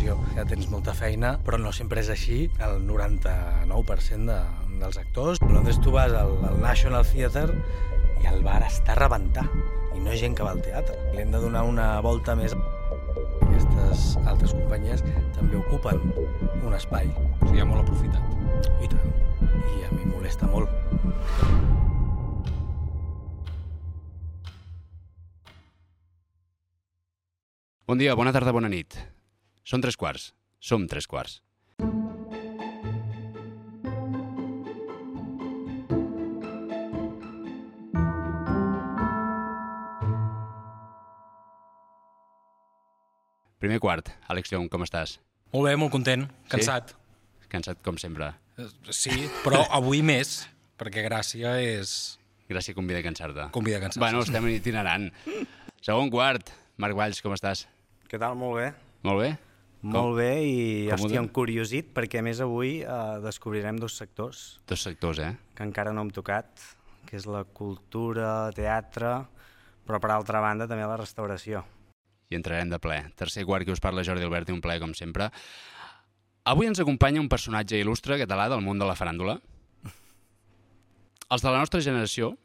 sensació que tens molta feina, però no sempre és així. El 99% de, dels actors. A Londres tu vas al, al National Theatre i el bar està a rebentar. I no hi ha gent que va al teatre. Li hem de donar una volta més. Aquestes altres companyies també ocupen un espai. O sigui, hi ha molt aprofitat. I tant. I a mi molesta molt. Bon dia, bona tarda, bona nit. Són tres quarts. Som tres quarts. Primer quart. Àlex Llong, com estàs? Molt bé, molt content, cansat. Cansat com sempre. Eh, Sí, però avui més, perquè Gràcia és... Gràcia convida a cansar-te. Convida a cansar-se. Bueno, estem itinerant. Segon quart. Marc Valls, com estàs? Què tal? Molt bé. Molt bé? Molt bé i com estic encuriosit perquè a més avui eh, descobrirem dos sectors Dos sectors, eh? que encara no hem tocat, que és la cultura, teatre, però per altra banda també la restauració. i entrarem de ple. Tercer quart que us parla Jordi Albert i un ple com sempre. Avui ens acompanya un personatge il·lustre català del món de la faràndula. Els de la nostra generació,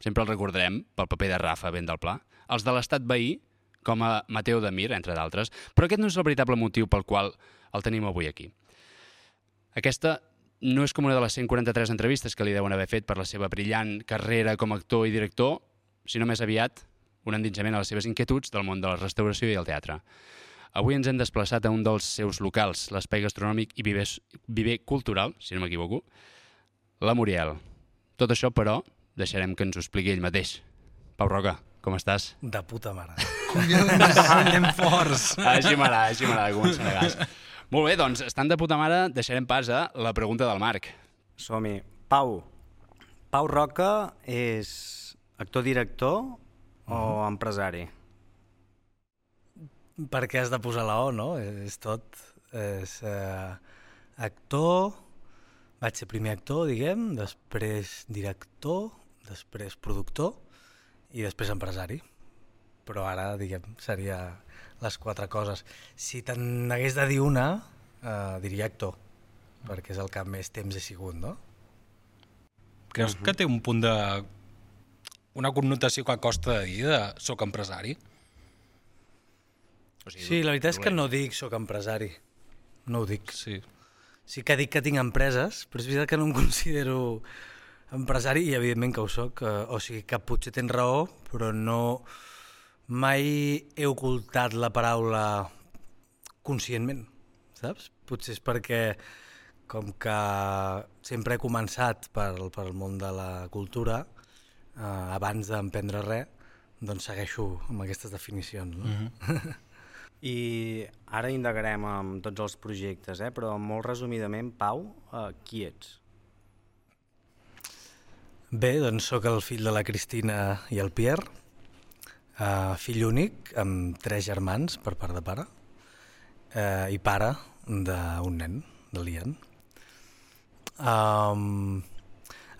sempre el recordarem pel paper de Rafa ben del Pla. Els de l'estat veí, com a Mateo de Mir, entre d'altres. Però aquest no és el veritable motiu pel qual el tenim avui aquí. Aquesta no és com una de les 143 entrevistes que li deuen haver fet per la seva brillant carrera com a actor i director, sinó més aviat un endinsament a les seves inquietuds del món de la restauració i el teatre. Avui ens hem desplaçat a un dels seus locals, l'espai gastronòmic i viver, viver cultural, si no m'equivoco, la Muriel. Tot això, però, deixarem que ens ho expliqui ell mateix. Pau Roca, com estàs? De puta mare. Anem forts. Així m'agrada, així m'agrada començar a gas. Molt bé, doncs, estant de puta mare, deixarem pas a la pregunta del Marc. Som-hi. Pau. Pau Roca és actor-director o empresari? Per què has de posar la O, no? És tot. És eh, actor, vaig ser primer actor, diguem, després director, després productor i després empresari. Però ara, diguem, seria les quatre coses. Si te'n hagués de dir una, eh, diria actor, perquè és el que més temps he sigut, no? Creus que té un punt de... una connotació que costa de dir de soc empresari? O Sí, la veritat és que no dic soc empresari. No ho dic. Sí. Sí que dic que tinc empreses, però és veritat que no em considero empresari i evidentment que ho soc. eh, O sigui que potser tens raó, però no... Mai he ocultat la paraula conscientment, saps? Potser és perquè com que sempre he començat pel, pel món de la cultura, eh, abans d'emprendre res, doncs segueixo amb aquestes definicions. No? Mm -hmm. I ara indagarem amb tots els projectes, eh? però molt resumidament, Pau, eh, qui ets? Bé, doncs sóc el fill de la Cristina i el Pierre, uh, fill únic, amb tres germans per part de pare, uh, i pare d'un nen, de l'Ian. Um,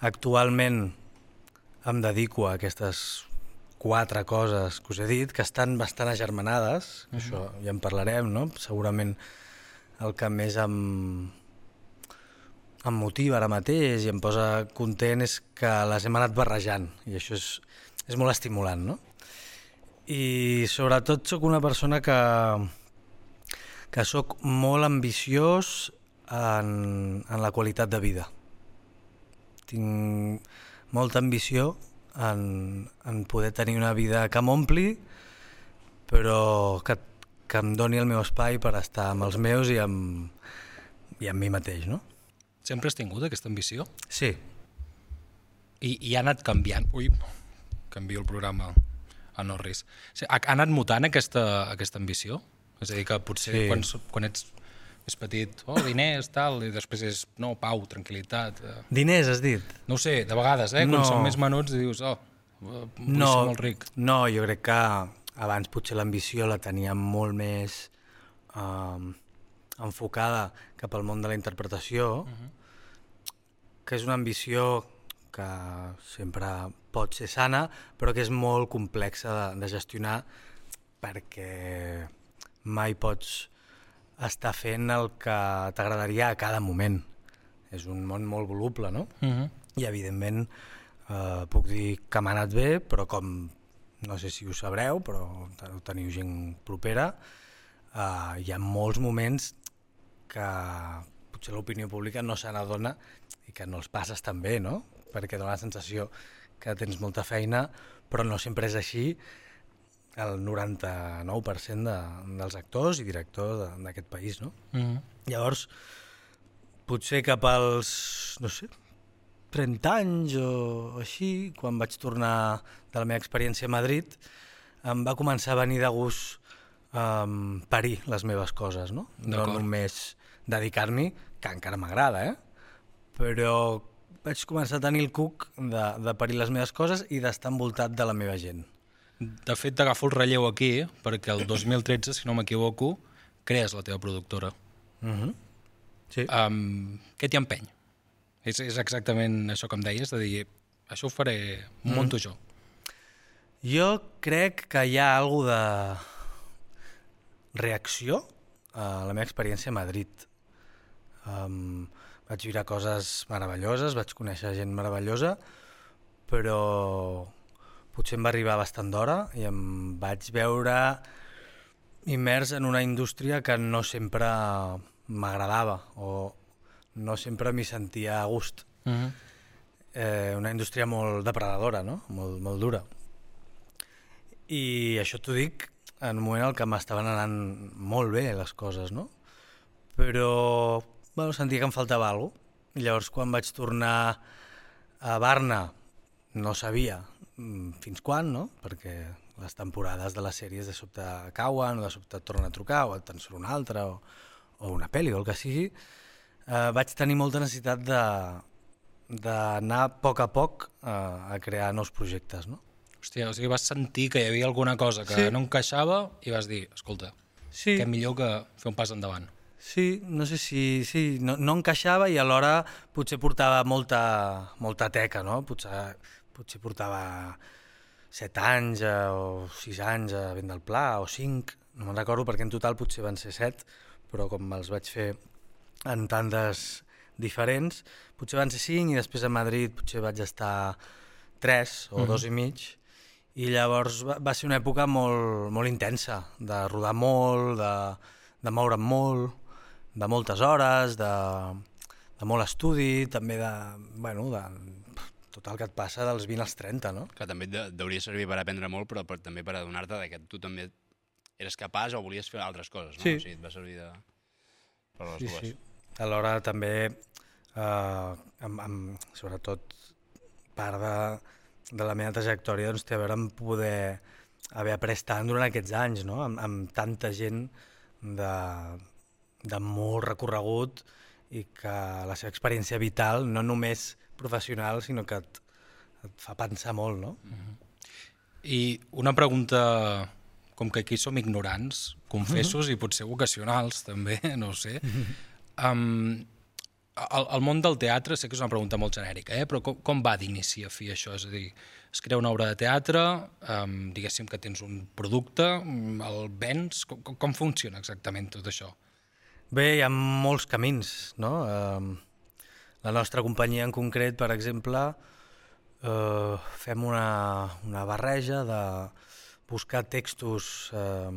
actualment em dedico a aquestes quatre coses que us he dit, que estan bastant agermanades, uh -huh. això ja en parlarem, no? Segurament el que més em, em motiva ara mateix i em posa content és que les hem anat barrejant i això és, és molt estimulant, no? I sobretot sóc una persona que, que sóc molt ambiciós en, en la qualitat de vida. Tinc molta ambició en, en poder tenir una vida que m'ompli, però que, que em doni el meu espai per estar amb els meus i amb, i amb mi mateix, no? Sempre has tingut aquesta ambició? Sí, I, i ha anat canviant. Ui, canvio el programa a Norris. Ha, ha anat mutant aquesta, aquesta ambició? És a dir, que potser Sí. quan, quan ets més petit, oh, diners, tal, i després és, no, pau, tranquil·litat. Eh. diners has dit? No sé, de vegades, eh? Quan No. són més menuts dius, oh, vull No, ser molt ric. no, jo crec que abans potser l'ambició la tenia molt més um, enfocada cap al món de la interpretació, que és una ambició que sempre pot ser sana, però que és molt complexa de, de gestionar perquè mai pots està fent el que t'agradaria a cada moment. És un món molt voluble, no? Uh -huh. I evidentment eh, puc dir que m'ha anat bé, però com no sé si ho sabreu, però te- teniu gent propera, eh, hi ha molts moments que potser l'opinió pública no se n'adona i que no els passes tan bé, no? Perquè dona la sensació que tens molta feina, però no sempre és així el 99% de, dels actors i directors d'aquest país, no? Uh -huh. Llavors, potser cap als, no sé, 30 anys o així, quan vaig tornar de la meva experiència a Madrid, em va començar a venir de gust um, parir les meves coses, no? No només dedicar-m'hi, que encara m'agrada, eh? Però vaig començar a tenir el cuc de, de parir les meves coses i d'estar envoltat de la meva gent. De fet, t'agafo el relleu aquí, perquè el 2013, si no m'equivoco, crees la teva productora. Uh -huh. Sí. Um, què t'hi empeny? És, és exactament això que em deies, de dir, això ho faré, ho munto jo. Jo crec que hi ha alguna de reacció a la meva experiència a Madrid. Um, vaig viure coses meravelloses, vaig conèixer gent meravellosa, però potser em va arribar bastant d'hora i em vaig veure immers en una indústria que no sempre m'agradava o no sempre m'hi sentia a gust. Uh -huh. Eh, una indústria molt depredadora, no? molt, molt dura. I això t'ho dic en un moment en què m'estaven anant molt bé les coses, no? Però bueno, sentia que em faltava alguna cosa. I llavors quan vaig tornar a Barna no sabia mm, fins quan, no? Perquè les temporades de les sèries de sobte cauen, o de sobte et tornen a trucar, o te'n surt una altra, o, o una pel·li, o el que sigui. Eh, vaig tenir molta necessitat de d'anar a poc a poc a, a crear nous projectes, no? Hòstia, o sigui, vas sentir que hi havia alguna cosa que Sí. no encaixava i vas dir, escolta, Sí, què millor que fer un pas endavant. Sí no sé si sí, no, no encaixava i alhora potser portava molta, molta teca, no? Potser, potser portava 7 anys eh, o 6 anys a Vent del Pla o 5, no me'n recordo perquè en total potser van ser 7, però com els vaig fer en tantes diferents, potser van ser 5 i després a Madrid potser vaig estar 3 o 2 i mig i llavors va, va ser una època molt, molt intensa, de rodar molt, de, de moure'm molt, de moltes hores, de, de molt estudi, també de, bueno, de tot el que et passa dels 20 als 30, no? Que també et de- deuria servir per aprendre molt, però per, també per adonar-te de que tu també eres capaç o volies fer altres coses, no? Sí. O sigui, et va servir de... per les Sí, dues. sí. Alhora també, eh, amb, amb, sobretot, part de, de la meva trajectòria doncs, té a veure amb poder haver après tant durant aquests anys, no? amb, amb tanta gent de, de molt recorregut i que la seva experiència vital, no només professional, sinó que et, et fa pensar molt, no? I una pregunta, com que aquí som ignorants, confessos i potser vocacionals també, no ho sé. Um, el, el món del teatre sé que és una pregunta molt genèrica, eh? però com, com va d'inici a fi això? És a dir, es crea una obra de teatre, um, diguéssim que tens un producte, mm, el vens, com- com funciona exactament tot això? Bé, hi ha molts camins, no? Eh, la nostra companyia en concret, per exemple, eh, fem una, una barreja de buscar textos eh,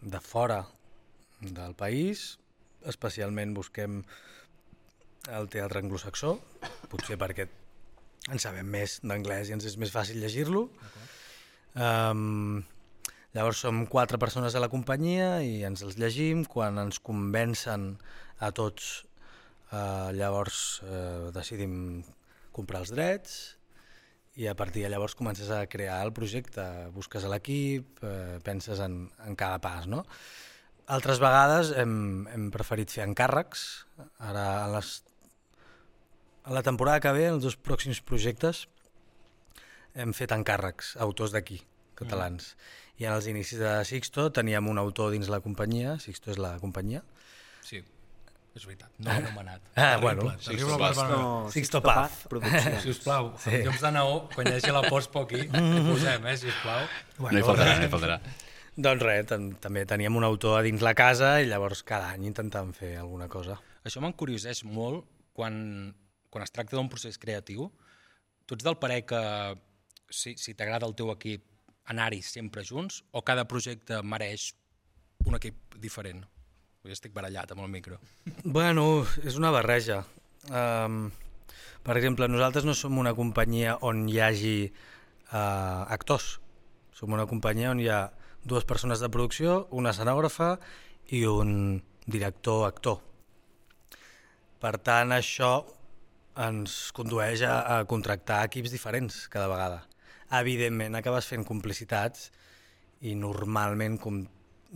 de fora del país, especialment busquem el teatre anglosaxó, potser perquè en sabem més d'anglès i ens és més fàcil llegir-lo. Um, llavors som quatre persones a la companyia i ens els llegim, quan ens convencen a tots eh, llavors eh, decidim comprar els drets i a partir de llavors comences a crear el projecte, busques l'equip, eh, penses en, en cada pas, no? Altres vegades hem, hem preferit fer encàrrecs, ara a, les, a la temporada que ve, els dos pròxims projectes, hem fet encàrrecs, autors d'aquí, catalans. Mm. I en els inicis de Sixto teníem un autor dins la companyia, Sixto és la companyia, Sí, és veritat, no l'he anomenat. Ah, bueno, terrible, Sixto terrible. No, Sixto Sixto Paz. Paz Produccions. Si us plau, sí. llums de neó, quan hi hagi la post per aquí, ho posem, eh, si us plau. No hi faltarà, no hi faltarà. Doncs res, tam també teníem un autor a dins la casa i llavors cada any intentàvem fer alguna cosa. Això m'encurioseix molt quan, quan es tracta d'un procés creatiu. Tu ets del parer que si, si t'agrada el teu equip anar-hi sempre junts o cada projecte mereix un equip diferent? Jo estic barallat amb el micro. Bueno, és una barreja. Um, per exemple, nosaltres no som una companyia on hi hagi uh, actors. Som una companyia on hi ha dues persones de producció, una escenògrafa i un director-actor. Per tant, això ens condueix a, a contractar equips diferents cada vegada. Evidentment, acabes fent complicitats i normalment, com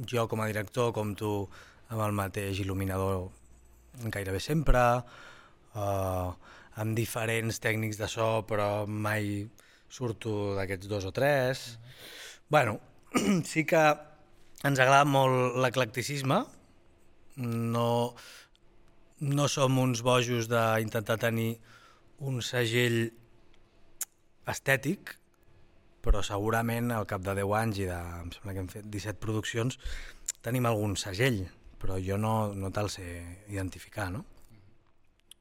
jo com a director, com tu amb el mateix il·luminador gairebé sempre, uh, amb diferents tècnics de so, però mai surto d'aquests dos o tres. Mm -hmm. Bueno, sí que ens agrada molt l'eclecticisme, no, no som uns bojos d'intentar tenir un segell estètic, però segurament al cap de 10 anys i de, em sembla que hem fet 17 produccions, tenim algun segell, però jo no, no te'l sé identificar, no?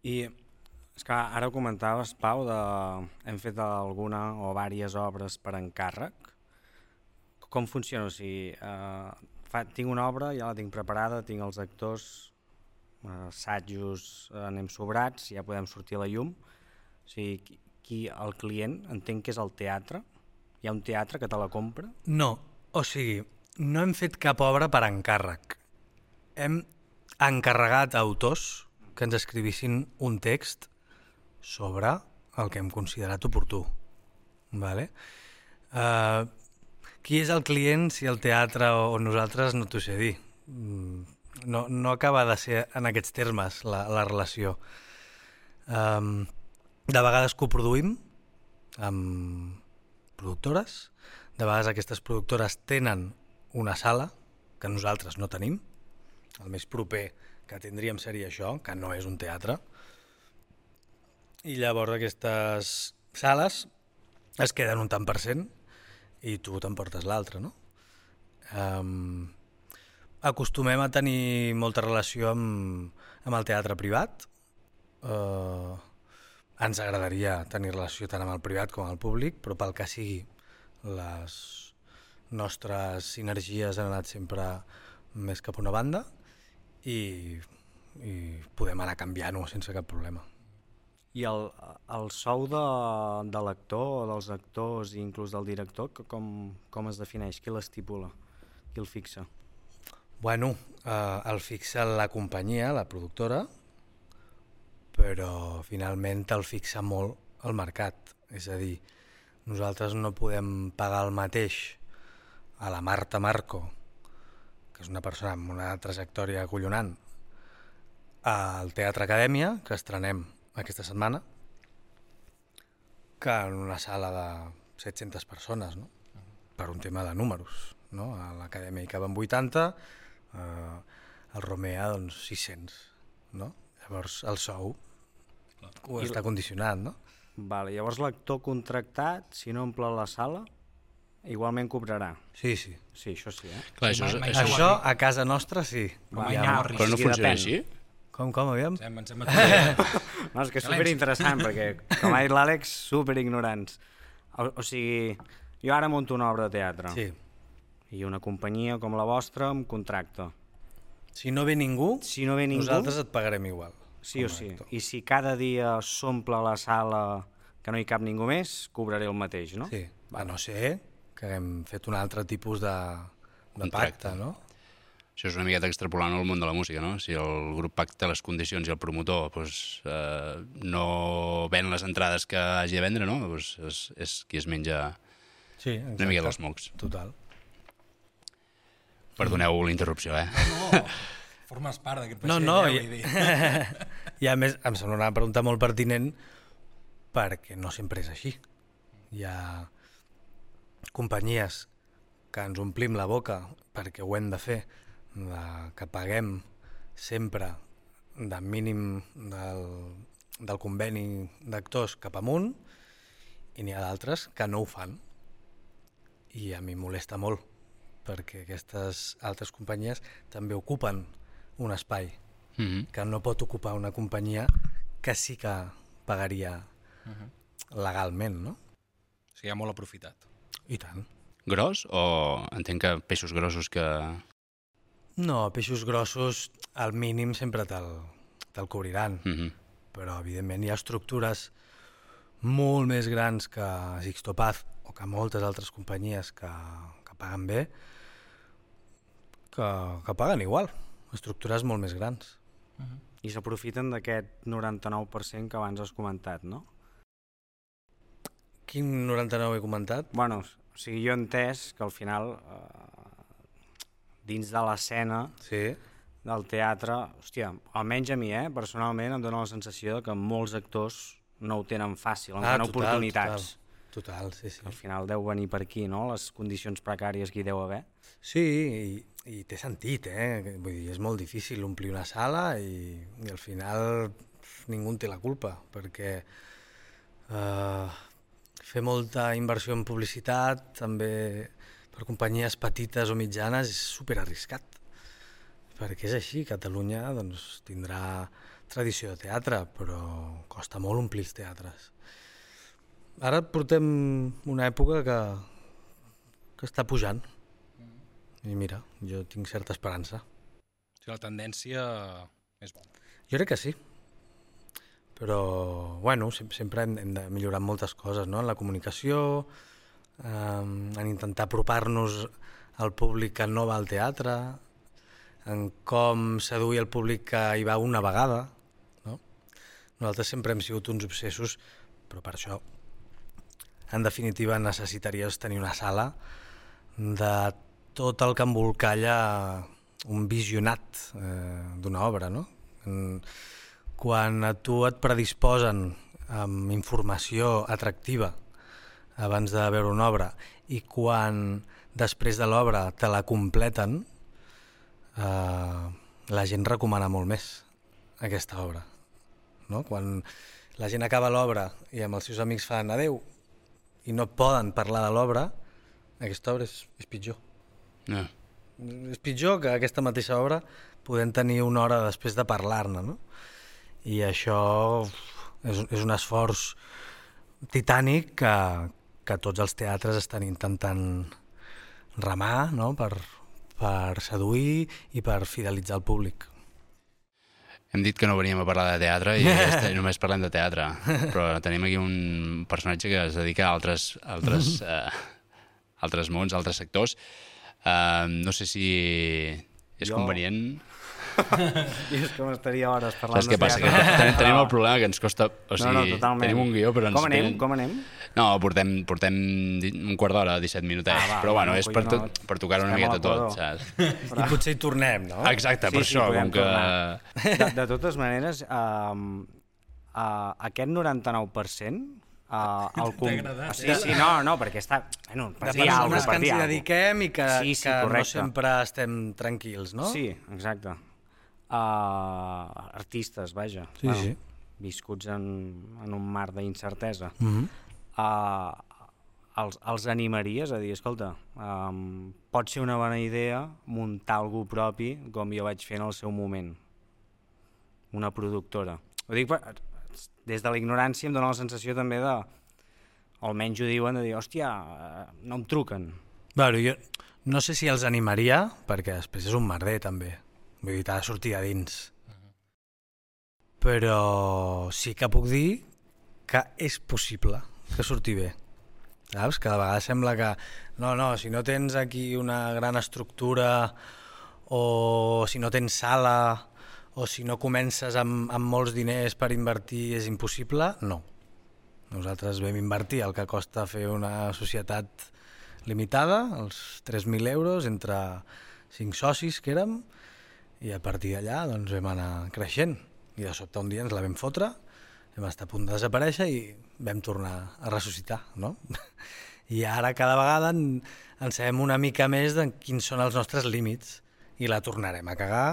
I és que ara ho comentaves, Pau, de... hem fet alguna o diverses obres per encàrrec. Com funciona? O sigui, eh, fa, tinc una obra, ja la tinc preparada, tinc els actors, eh, assajos, eh, anem sobrats, ja podem sortir a la llum. O sigui, qui, el client entenc que és el teatre? Hi ha un teatre que te la compra? No, o sigui, no hem fet cap obra per encàrrec hem encarregat a autors que ens escrivissin un text sobre el que hem considerat oportú. Vale? Uh, qui és el client si el teatre o nosaltres no t'ho sé dir? Mm, no, no acaba de ser en aquests termes la, la relació. Um, de vegades coproduïm amb productores, de vegades aquestes productores tenen una sala que nosaltres no tenim, el més proper que tindríem seria això, que no és un teatre. I llavors aquestes sales es queden un tant per cent i tu t'emportes l'altre, no? Um, acostumem a tenir molta relació amb, amb el teatre privat. Uh, ens agradaria tenir relació tant amb el privat com amb el públic, però pel que sigui les nostres sinergies han anat sempre més cap a una banda i, i podem anar canviant-ho sense cap problema. I el, el sou de, de l'actor o dels actors i inclús del director, com, com es defineix? Qui l'estipula? Qui el fixa? Bueno, eh, el fixa la companyia, la productora, però finalment el fixa molt el mercat. És a dir, nosaltres no podem pagar el mateix a la Marta Marco que és una persona amb una trajectòria acollonant, al Teatre Acadèmia, que estrenem aquesta setmana, que en una sala de 700 persones, no? per un tema de números. No? A l'Acadèmia hi caben 80, eh, al Romea doncs 600. No? Llavors el sou Ho està condicionat. No? Vale, llavors l'actor contractat, si no omple la sala, igualment cobrarà. Sí, sí. Sí, això sí, eh? Clar, això, mai, mai això a casa nostra sí. Va, ja, no, però no funciona així? Com, com, aviam? Em sembla no, és que és superinteressant, perquè, com ha dit l'Àlex, superignorants. O, o sigui, jo ara monto una obra de teatre. Sí. I una companyia com la vostra em contracta. Si no ve ningú, si no ve ningú nosaltres et pagarem igual. Sí o sí. I si cada dia s'omple la sala que no hi cap ningú més, cobraré el mateix, no? Sí, va, no sé, que hem fet un altre tipus de, de pacte, no? Això és una miqueta extrapolant al món de la música, no? Si el grup pacta les condicions i el promotor doncs, eh, no ven les entrades que hagi de vendre, no? Doncs és, és qui es menja sí, exacte. una mica dels mocs. Total. Perdoneu l'interrupció, eh? No, formes part d'aquest vaixell, no, no, eh, vull dir. I a més, em sembla una pregunta molt pertinent perquè no sempre és així. Hi ha companyies que ens omplim la boca perquè ho hem de fer, de, que paguem sempre de mínim del, del conveni d'actors cap amunt i n'hi ha d'altres que no ho fan i a mi molesta molt perquè aquestes altres companyies també ocupen un espai Mm -hmm. que no pot ocupar una companyia que sí que pagaria legalment, no? O sigui, hi ha molt aprofitat. I tant. Gros o entenc que peixos grossos que... No, peixos grossos al mínim sempre te'l te cobriran, Mm -hmm. però evidentment hi ha estructures molt més grans que Sixtopaz o que moltes altres companyies que, que paguen bé que, que paguen igual, estructures molt més grans. I s'aprofiten d'aquest 99% que abans has comentat, no? Quin 99 he comentat? Bueno, o sigui, jo he entès que al final, eh, dins de l'escena Sí. del teatre, hòstia, almenys a mi, eh, personalment, em dóna la sensació de que molts actors no ho tenen fàcil, no tenen oportunitats. Total, total, sí, sí. Al final deu venir per aquí, no?, les condicions precàries que hi deu haver. Sí, i, i té sentit, eh? Vull dir, és molt difícil omplir una sala i, i al final ningú en té la culpa, perquè eh, fer molta inversió en publicitat, també per companyies petites o mitjanes, és super arriscat. Perquè és així, Catalunya doncs, tindrà tradició de teatre, però costa molt omplir els teatres. Ara portem una època que, que està pujant. I mira, jo tinc certa esperança. O sigui, la tendència és bona. Jo crec que sí. Però, bueno, sem sempre hem, hem de millorar moltes coses, no? En la comunicació, eh, en intentar apropar-nos al públic que no va al teatre, en com seduir el públic que hi va una vegada, no? Nosaltres sempre hem sigut uns obsessos, però per això, en definitiva, necessitaries tenir una sala de tot el que embolcalla un visionat eh, d'una obra, no? Quan a tu et predisposen amb informació atractiva abans de veure una obra i quan després de l'obra te la completen, eh, la gent recomana molt més aquesta obra. No? Quan la gent acaba l'obra i amb els seus amics fan adeu i no poden parlar de l'obra, aquesta obra és, és pitjor. No. És pitjor que aquesta mateixa obra podem tenir una hora després de parlar-ne, no? I això uf, és, és un esforç titànic que, que tots els teatres estan intentant remar no? per, per seduir i per fidelitzar el públic. Hem dit que no veníem a parlar de teatre i només parlem de teatre, però tenim aquí un personatge que es dedica a altres, altres, eh, altres mons, altres sectors. Uh, no sé si és Jo- convenient... I és que m'estaria hores parlant Saps què passa? Que ten- tenim el problema que ens costa... O sigui, no, no, totalment. tenim un guió, però ens... Com anem? tenen- Com anem? No, portem, portem un quart d'hora, 17 minutets, Ah, va, però bueno, és per, tot, per tocar una miqueta tot, saps? I potser hi tornem, no? Exacte, per això, podem com que... tornar. De, de totes maneres, um, uh, aquest 99%, Uh, el com... agradat, sí, sí, no, no, perquè està... Bueno, per de persones que ens hi dediquem i que, Sí, sí, que no sempre estem tranquils, no? Sí, exacte. Uh, artistes, vaja. Sí, sí. Viscuts en, en un mar d'incertesa. Mm -hmm. uh, els, els animaries a dir, escolta, um, pot ser una bona idea muntar algú propi com jo vaig fer en el seu moment. Una productora. Ho dic per, des de la ignorància em dóna la sensació també de, almenys ho diuen, de dir, hòstia, eh, no em truquen. Bueno, jo no sé si els animaria, perquè després és un merder, també. Vull dir, t'ha de sortir de dins. Però sí que puc dir que és possible que surti bé. Saps? Cada vegada sembla que... No, no, si no tens aquí una gran estructura o si no tens sala o si no comences amb, amb molts diners per invertir és impossible, no. Nosaltres vam invertir el que costa fer una societat limitada, els 3.000 euros, entre 5 socis que érem, i a partir d'allà doncs, vam anar creixent. I de sobte un dia ens la vam fotre, vam estar a punt de desaparèixer i vam tornar a ressuscitar, no? I ara cada vegada en, en sabem una mica més de quins són els nostres límits i la tornarem a cagar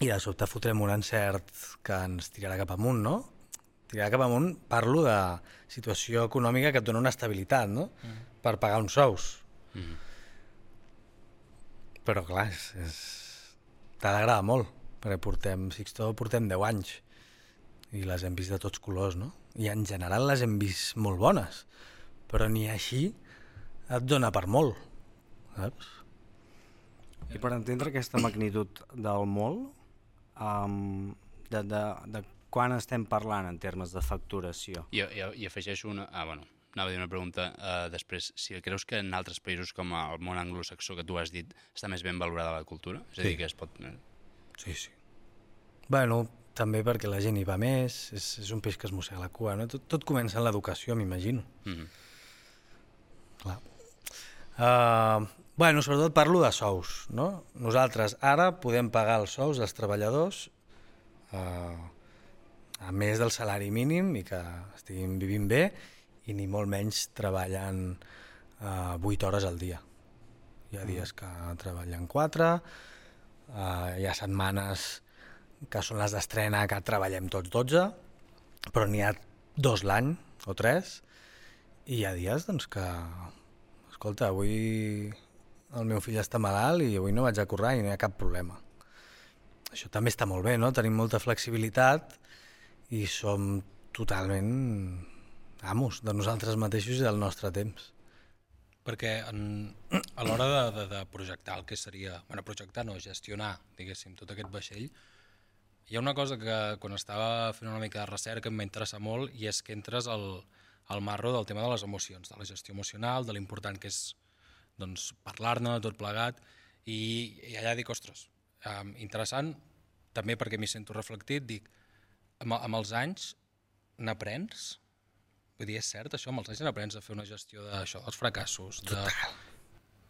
i de sobte fotrem un encert que ens tirarà cap amunt, no? Tirarà cap amunt, parlo de situació econòmica que et dona una estabilitat, no? Mm. Per pagar uns sous. Mm. Però clar, és, és... t'ha d'agradar molt, perquè portem, Sixto portem 10 anys i les hem vist de tots colors, no? I en general les hem vist molt bones, però ni així et dona per molt, saps? I per entendre aquesta magnitud del molt, um, de, de, de quan estem parlant en termes de facturació? I, i, i afegeixo una... Ah, bueno, anava a dir una pregunta uh, després. Si creus que en altres països com el món anglosaxó que tu has dit està més ben valorada la cultura? És a dir, Sí. que es pot... eh, Sí, sí. Bueno, també perquè la gent hi va més, és, és un peix que es mossega la cua, no? Tot, tot comença en l'educació, m'imagino. Mhm. Clar. Uh, bueno, sobretot parlo de sous, no? Nosaltres ara podem pagar els sous dels treballadors uh, a més del salari mínim i que estiguin vivint bé i ni molt menys treballant uh, 8 hores al dia. Hi ha dies que treballen 4, uh, hi ha setmanes que són les d'estrena que treballem tots 12, però n'hi ha dos l'any o tres i hi ha dies doncs, que, escolta, avui el meu fill està malalt i avui no vaig a currar i no hi ha cap problema. Això també està molt bé, no? Tenim molta flexibilitat i som totalment amos de nosaltres mateixos i del nostre temps. Perquè en, a l'hora de, de, de projectar el que seria... bueno, projectar no, gestionar, diguéssim, tot aquest vaixell, hi ha una cosa que quan estava fent una mica de recerca em va interessar molt i és que entres al, al marro del tema de les emocions, de la gestió emocional, de l'important que és doncs, parlar-ne, tot plegat, i, i allà dic, ostres, um, interessant, també perquè m'hi sento reflectit, dic, amb, amb els anys n'aprens, Vull dir, és cert això, amb els anys n'aprens a fer una gestió d'això, dels fracassos. De...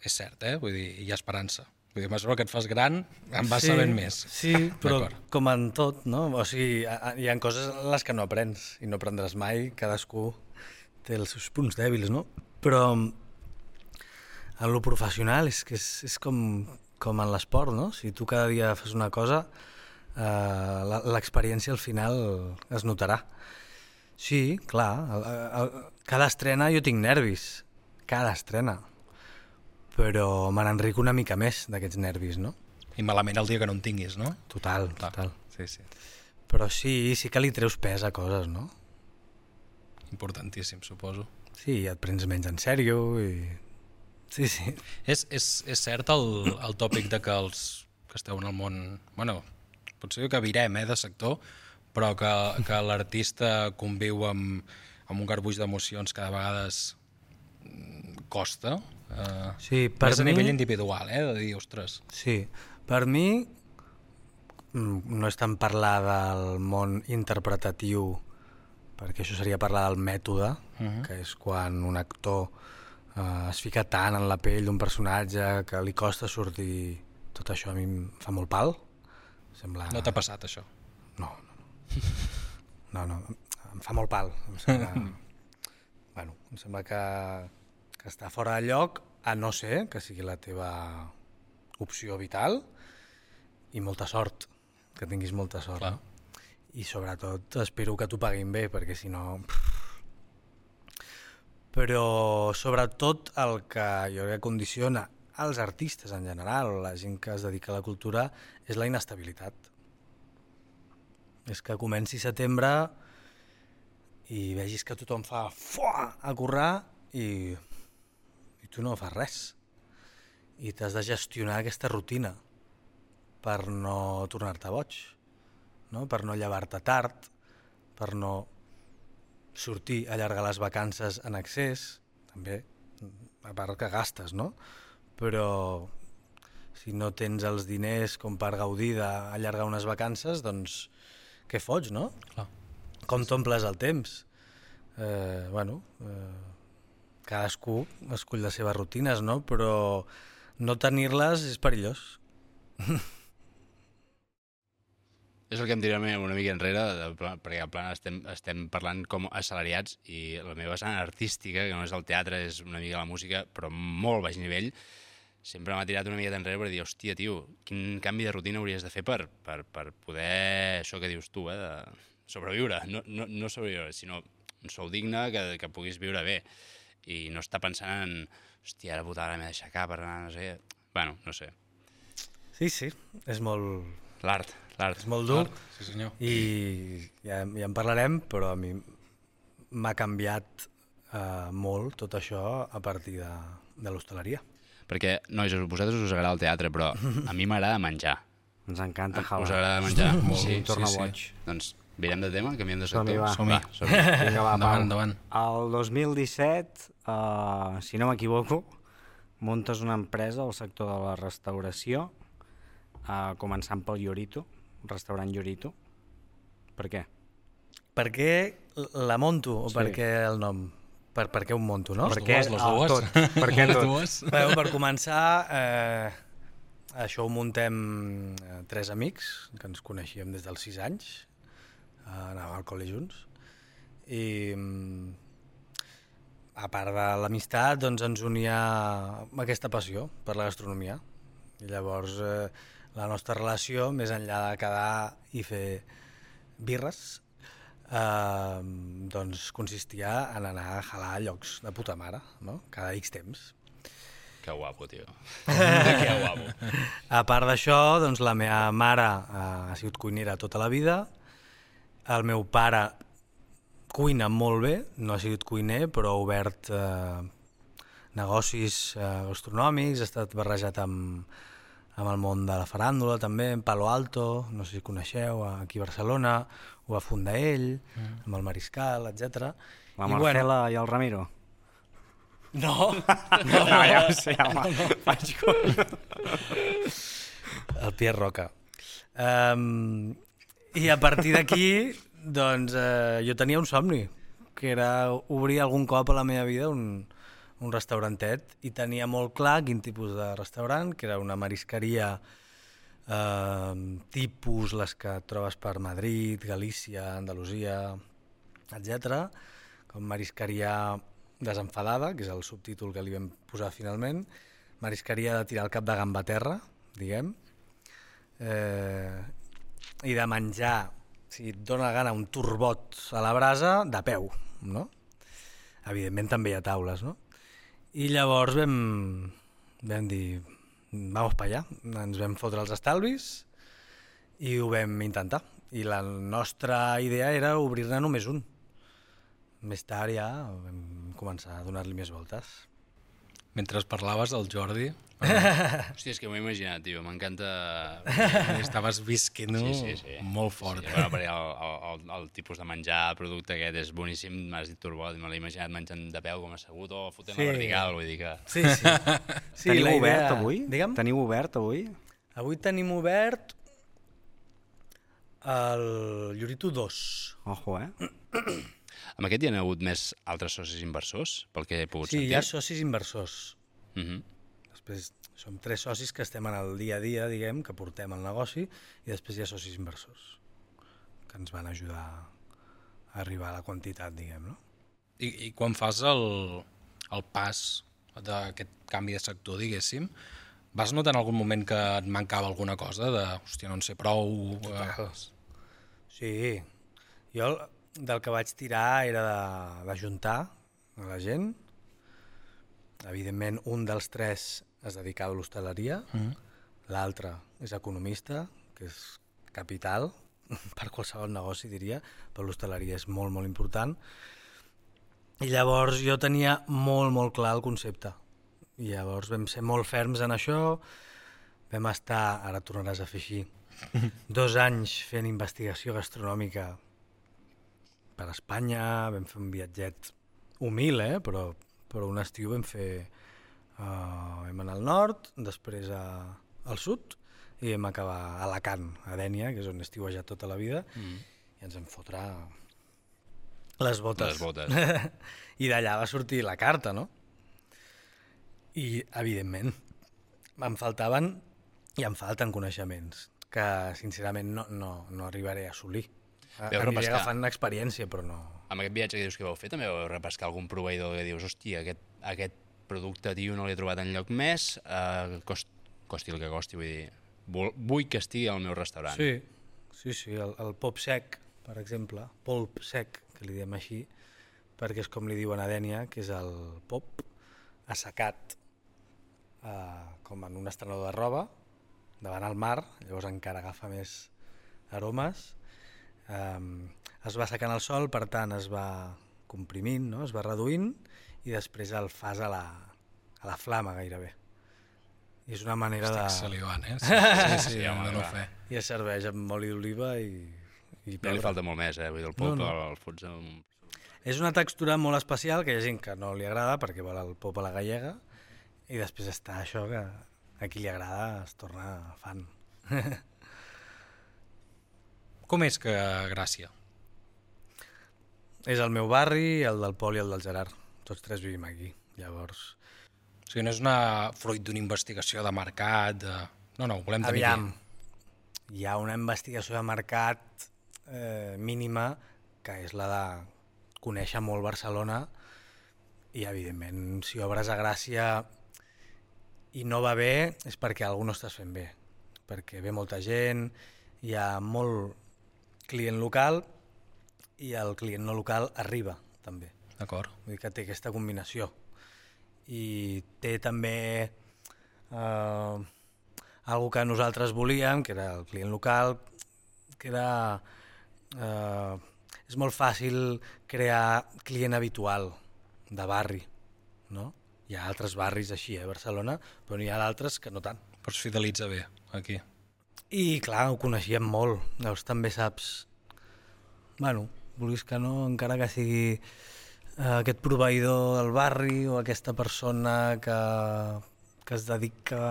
És cert, eh? Vull dir, hi ha esperança. Vull dir, a mesura que et fas gran, en vas sabent més. Sí, però com en tot, no? O sigui, hi ha coses en les que no aprens i no aprendràs mai, cadascú té els seus punts dèbils, no? Però en lo professional és que és, és com, com en l'esport, no? Si tu cada dia fas una cosa, eh, l'experiència al final es notarà. Sí, clar, el, el, cada estrena jo tinc nervis, cada estrena, però me n'enric una mica més d'aquests nervis, no? I malament el dia que no en tinguis, no? Total, total. Sí, sí. Però sí, sí que li treus pes a coses, no? Importantíssim, suposo. Sí, et prens menys en sèrio i... Sí, sí. És, és, és cert el, el tòpic de que els que esteu en el món... Bueno, potser que virem eh, de sector, però que, que l'artista conviu amb, amb un garbuix d'emocions que de vegades mm, costa. Eh, Sí, per més a mi- nivell individual, eh, de dir, ostres, Sí, per mi mm, no és tant parlar del món interpretatiu, perquè això seria parlar del mètode, Mhm. que és quan un actor eh, es fica tant en la pell d'un personatge que li costa sortir... Tot això a mi em fa molt pal. Sembla... no t'ha passat això. No, no. Em fa molt pal. Em sembla, bueno, em sembla que, que està fora de lloc, a no ser que sigui la teva opció vital i molta sort, que tinguis molta sort. Clar. I sobretot espero que t'ho paguin bé, perquè si no... Però sobretot el que jo crec que condiciona als artistes en general, la gent que es dedica a la cultura, és la inestabilitat. És que comenci setembre i vegis que tothom fa fuà a currar i, i tu no fas res. I t'has de gestionar aquesta rutina per no tornar-te boig, no? per no llevar-te tard, per no sortir, allargar les vacances en excés, també, a part que gastes, no? Però si no tens els diners com per gaudir d'allargar unes vacances, doncs què fots, no? Clar. Com t'omples el temps? Eh, bueno, eh, cadascú escull les seves rutines, no? Però no tenir-les és perillós. És el que em direm una mica enrere, de, perquè en plan estem, estem parlant com assalariats i la meva vessant artística, que no és el teatre, és una mica la música, però molt baix nivell, sempre m'ha tirat una mica enrere per dir, hòstia, tio, quin canvi de rutina hauries de fer per, per, per poder, això que dius tu, eh, de sobreviure, no, no, no sobreviure, sinó un sou digne que, que puguis viure bé i no estar pensant en, hòstia, ara puta, ara m'he d'aixecar per anar, no sé... Bueno, no sé. Sí, sí, és molt, L'art, l'art. és molt dur Sí, senyor. i ja, ja en parlarem, però a mi m'ha canviat eh, molt tot això a partir de, de l'hostaleria. Perquè, nois, a vosaltres us agrada el teatre, però a mi m'agrada menjar. Ens encanta Us jalar. agrada menjar? Molt, sí. Torna sí, sí. boig. Doncs virem de tema, canviem de Som-hi, sector. va. Som-hi. som-hi. Vinga, va, Endavant, endavant. El 2017, uh, si no m'equivoco, muntes una empresa al sector de la restauració, uh, començant pel Llorito, restaurant Llorito. Per què? Per què la monto o Sí. per què el nom? Per, per què un monto, no? Les Per què? dues, les Ah, dues. tot. Per què les tot? dues? Bueno, per començar, eh, això ho muntem eh, tres amics que ens coneixíem des dels sis anys, eh, anàvem al col·le junts, i mm, a part de l'amistat doncs ens unia aquesta passió per la gastronomia. I llavors eh, la nostra relació, més enllà de quedar i fer birres, eh, doncs consistia en anar a jalar a llocs de puta mare, no? cada X temps. Que guapo, tio. que guapo. A part d'això, doncs, la meva mare eh, ha sigut cuinera tota la vida, el meu pare cuina molt bé, no ha sigut cuiner, però ha obert eh, negocis eh, gastronòmics, ha estat barrejat amb, amb el món de la faràndula també, en Palo Alto, no sé si coneixeu, aquí a Barcelona, ho va fundar ell, mm. amb el Mariscal, etc. La Marcela i el Ramiro? No, No, ja ho sé, home. Faig conya. el Pierre Roca. Um, I a partir d'aquí, doncs, eh, jo tenia un somni, que era obrir algun cop a la meva vida un, un restaurantet i tenia molt clar quin tipus de restaurant, que era una marisqueria eh, tipus les que trobes per Madrid, Galícia, Andalusia, etc. com marisqueria desenfadada, que és el subtítol que li vam posar finalment, marisqueria de tirar el cap de gamba a terra, diguem, eh, i de menjar, si et dóna la gana, un turbot a la brasa, de peu, no? Evidentment també hi ha taules, no? I llavors vam, vam dir, vamos pa allà, ens vam fotre els estalvis i ho vam intentar. I la nostra idea era obrir-ne només un. Més tard ja vam començar a donar-li més voltes. Mentre parlaves, el Jordi Hòstia, és que m'ho he imaginat, tio. M'encanta... estaves visquent Sí, sí, sí. molt fort. Sí, bueno, perquè el, el, el, el, tipus de menjar, el producte aquest és boníssim. M'has dit turbot, me l'he imaginat menjant de peu com assegut o fotent Sí. la vertical, vull dir que... Sí, sí. sí Teniu obert idea- avui? Digue'm? Teniu obert avui? Avui tenim obert el Llorito 2. Ojo, eh? Amb aquest hi ha hagut més altres socis inversors, pel que he pogut Sí, sentir? hi ha socis inversors. Uh -huh. Després som tres socis que estem en el dia a dia, diguem, que portem el negoci, i després hi ha socis inversors que ens van ajudar a arribar a la quantitat, diguem, no? I, I quan fas el, el pas d'aquest canvi de sector, diguéssim, vas notar en algun moment que et mancava alguna cosa de, hòstia, no en sé prou... Eh, Sí, jo el- del que vaig tirar era d'ajuntar a la gent. Evidentment, un dels tres es dedicava a l'hostaleria, mm. l'altre és economista, que és capital per qualsevol negoci, diria, però l'hostaleria és molt, molt important. I llavors jo tenia molt, molt clar el concepte. I llavors vam ser molt ferms en això, vam estar, ara tornaràs a fer així, dos anys fent investigació gastronòmica per Espanya, vam fer un viatget humil, eh? però, però un estiu vam fer... Uh, vam anar al nord, després a, al sud, i vam acabar a Alacant, a Dènia, que és on he estiuejat tota la vida, mm. i ens vam fotre les botes. Les botes. I d'allà va sortir la carta, no? I, evidentment, em faltaven i em falten coneixements que, sincerament, no, no, no arribaré a assolir. A- Veu Aniré repescar. agafant experiència, però no... Amb aquest viatge que dius que vau fer, també vau repescar algun proveïdor que dius, hòstia, aquest, aquest producte, tio, no l'he trobat en lloc més, eh, cost, costi el que costi, vull dir, vol, vull que estigui al meu restaurant. Sí, sí, sí, el, el pop sec, per exemple, polp sec, que li diem així, perquè és com li diuen a Dènia, que és el pop assecat eh, com en un estrenador de roba, davant el mar, llavors encara agafa més aromes. Um, es va secant el sol, per tant es va comprimint, no? es va reduint i després el fas a la, a la flama gairebé. I és una manera Estic de... salivant, eh? Sí, sí, sí, sí home, no va. fer. I es serveix amb oli d'oliva i, i Ja li pebre. falta molt més, eh? Vull dir, el pop No, no, no. no. el fots amb... És una textura molt especial que hi ha gent que no li agrada perquè vol el pop a la gallega i després està això que a qui li agrada es torna fan. Com és que Gràcia? És el meu barri, el del Pol i el del Gerard. Tots tres vivim aquí. Llavors, O sigui, no és una fruit d'una investigació de mercat, de... No, no, ho volem tenir aviam, aquí. hi ha una investigació de mercat eh, mínima que és la de conèixer molt Barcelona i, evidentment, si obres a Gràcia i no va bé és perquè algú no estàs fent bé, perquè ve molta gent, hi ha molt client local i el client no local arriba, també. D'acord. Vull dir que té aquesta combinació. I té també eh, algo que nosaltres volíem, que era el client local, que era... Eh, és molt fàcil crear client habitual de barri, no? Hi ha altres barris així a Barcelona, però n'hi ha d'altres que no tant. Però es fidelitza bé, aquí. I clar, ho coneixíem molt, llavors també saps... Bueno, vulguis que no, encara que sigui eh, aquest proveïdor del barri o aquesta persona que, que es dedica...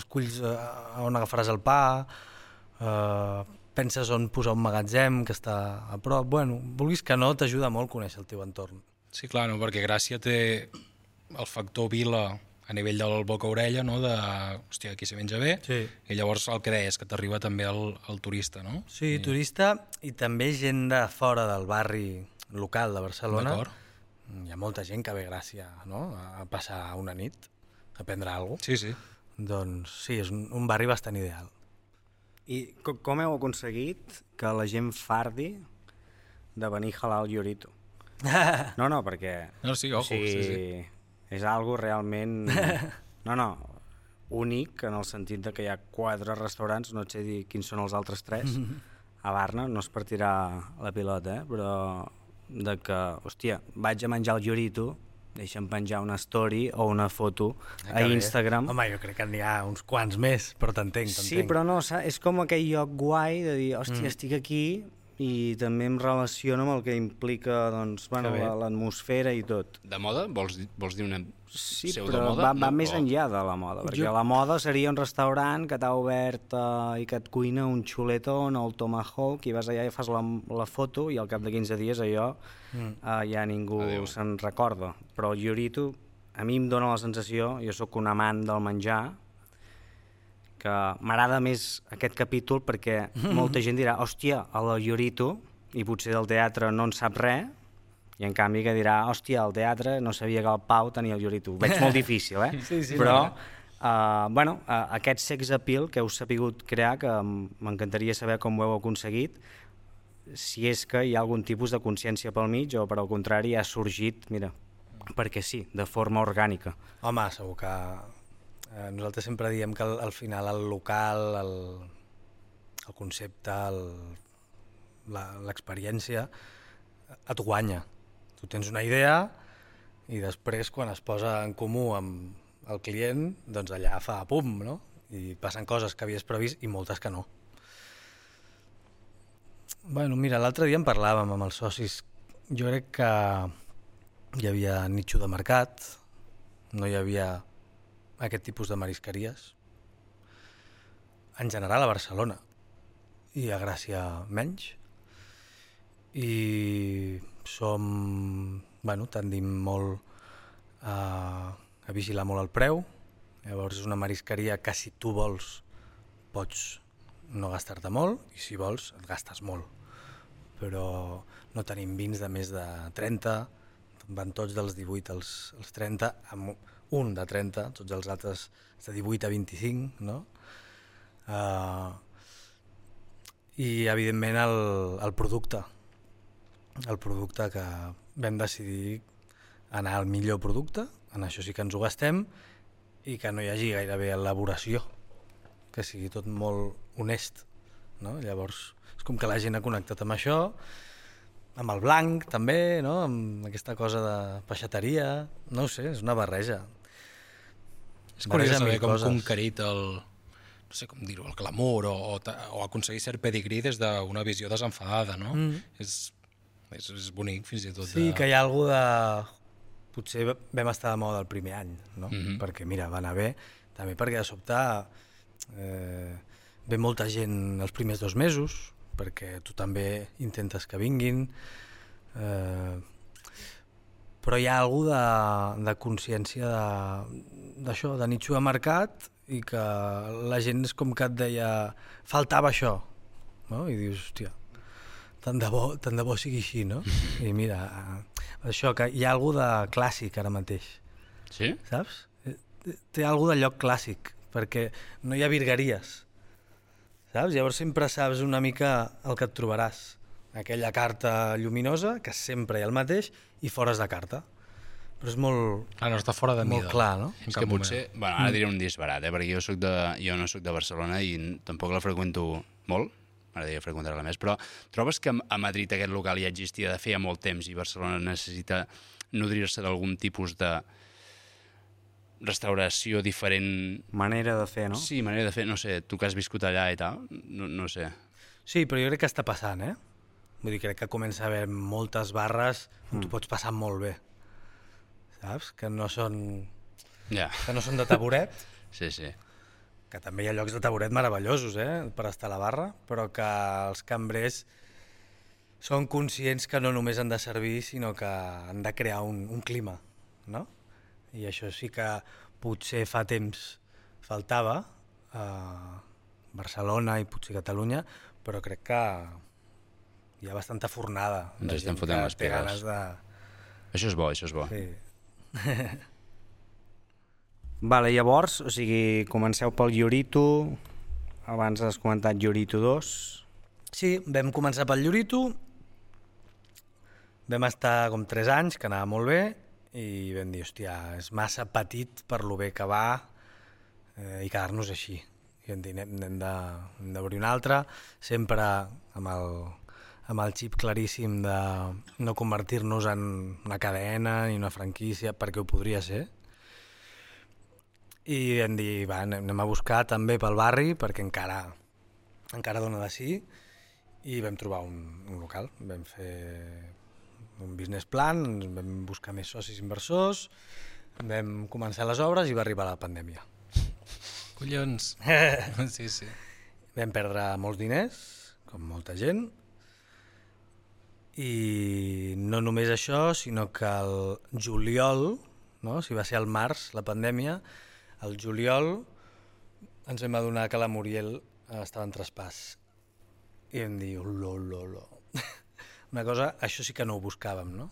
esculls eh, a on agafaràs el pa, eh, penses on posar un magatzem que està a prop... Bueno, vulguis que no, t'ajuda molt conèixer el teu entorn. Sí, clar, no, perquè Gràcia té el factor vila a nivell del boca-orella, no? de, hòstia, aquí se menja bé, Sí. i llavors el que deies, que t'arriba també el, el turista, no? Sí, turista i també gent de fora del barri local de Barcelona. D'acord. Hi ha molta gent que ve a Gràcia no? a passar una nit, a prendre alguna cosa. Sí, sí. Doncs sí, és un, un barri bastant ideal. I co- com heu aconseguit que la gent fardi de venir halal llorito? No, no, perquè... No, sí, ojo, sí, sí. És algo realment... No, no, únic en el sentit de que hi ha quatre restaurants, no et sé dir quins són els altres tres, a Barna, no es per tirar la pilota, eh? però de que, hòstia, vaig a menjar el llorito, deixa'm penjar una story o una foto a Que bé. Instagram. Home, jo crec que n'hi ha uns quants més, però t'entenc, t'entenc. Sí, però no, és com aquell lloc guai de dir, hòstia, mm. estic aquí i també em relaciono amb el que implica doncs, bueno, l'atmosfera i tot. De moda? Vols, dir- vols dir una Sí, però pseudomoda? va, va No, més o- enllà de la moda, perquè Jo- la moda seria un restaurant que t'ha obert eh, i que et cuina un xuletón o el tomahawk i vas allà i fas la, la foto i al cap de 15 dies allò mm. eh, ja ningú se'n recorda. Però el llorito a mi em dóna la sensació, jo sóc un amant del menjar, que m'agrada més aquest capítol perquè molta gent dirà, hòstia, el llorito, i potser del teatre no en sap res, i en canvi que dirà, hòstia, al teatre no sabia que el Pau tenia el llorito. Ho veig molt difícil, eh? Sí, sí, Però, no. uh, bueno, uh, aquest sex appeal que heu sapigut crear, que m'encantaria saber com ho heu aconseguit, si és que hi ha algun tipus de consciència pel mig o, per al contrari, ha sorgit, mira, perquè sí, de forma orgànica. Home, segur que... Eh, nosaltres sempre diem que al, al final el local, el, el concepte, l'experiència et guanya. Tu tens una idea i després quan es posa en comú amb el client, doncs allà fa pum, no? I passen coses que havies previst i moltes que no. Bueno, mira, l'altre dia en parlàvem amb els socis. Jo crec que hi havia nitxo de mercat, no hi havia aquest tipus de marisqueries. En general a Barcelona i a Gràcia menys. I som, bueno, tendim molt a, a vigilar molt el preu. Llavors és una marisqueria que si tu vols pots no gastar-te molt i si vols et gastes molt. Però no tenim vins de més de 30, van tots dels 18 als, als 30, amb un de 30, tots els altres de 18 a 25, no? Uh, I evidentment el, el producte, el producte que vam decidir anar al millor producte, en això sí que ens ho gastem, i que no hi hagi gairebé elaboració. que sigui tot molt honest. No? Llavors, és com que la gent ha connectat amb això, amb el blanc també, no? amb aquesta cosa de peixateria, no ho sé, és una barreja. És curiós saber com coses. conquerit el, no sé com dir-ho, el glamour o, o, o aconseguir cert pedigrí des d'una visió desenfadada, no? Mm. És, és, és bonic, fins i tot. Sí, de... que hi ha alguna de... Potser vam estar de moda el primer any, no? Mhm. Perquè, mira, va anar bé. També perquè, de sobte, eh, ve molta gent els primers dos mesos, perquè tu també intentes que vinguin. Eh, però hi ha alguna de, de consciència d'això, de, de nitxo de mercat, i que la gent és com que et deia faltava això, no? I dius, hòstia, tant de bo, tant de bo sigui així, no? I mira, això, que hi ha alguna de clàssic ara mateix, Sí? saps? Eh, Té alguna de lloc clàssic, perquè no hi ha virgueries, saps? Llavors sempre saps una mica el que et trobaràs. Aquella carta lluminosa, que sempre hi ha el mateix, i fores de carta. Però és molt, Clar, no està fora de molt mida. clar, no? És que potser... moment. Bueno, ara diré un disbarat, eh? perquè jo, soc de, jo no sóc de Barcelona i tampoc la freqüento molt, m'agradaria freqüentar-la més, però trobes que a Madrid aquest local ja existia de feia molt temps i Barcelona necessita nodrir-se d'algun tipus de restauració diferent... Manera de fer, no? Sí, manera de fer, no sé, tu que has viscut allà i tal, no, no sé. Sí, però jo crec que està passant, eh? Vull dir, crec que comença a haver moltes barres on Mm. tu pots passar molt bé. Saps? Que no són, Ja, que no són de taburet, sí, sí. que també hi ha llocs de taburet meravellosos, eh? Per estar a la barra, però que els cambrers són conscients que no només han de servir, sinó que han de crear un, un clima, no? I això sí que potser fa temps faltava a Barcelona i potser Catalunya, però crec que hi ha bastanta fornada. Ens estem fotent les ganes de... Això és bo, això és bo. Sí. Vale, llavors, o sigui, comenceu pel Llorito, abans has comentat Llorito 2, Sí, vam començar pel Llorito, vam estar com 3 anys, que anava molt bé, i vam dir, hòstia, és massa petit per lo bé que va eh, i quedar-nos així. I vam dir, anem, anem de- hem d'obrir un altre, sempre amb el, amb el xip claríssim de no convertir-nos en una cadena ni una franquícia, perquè ho podria ser. I vam dir, va, anem a buscar també pel barri, perquè encara, encara dona de sí, i vam trobar un, un local. Vam fer un business plan, vam buscar més socis inversors, vam començar les obres i va arribar la pandèmia. Collons. sí, sí. Vam perdre molts diners, com molta gent, i no només això, sinó que el juliol, no? si va ser al març la pandèmia, el juliol ens vam adonar que la Muriel estava en traspàs. I vam dir, olo, olo, olo. Una cosa, això sí que no ho buscàvem, no?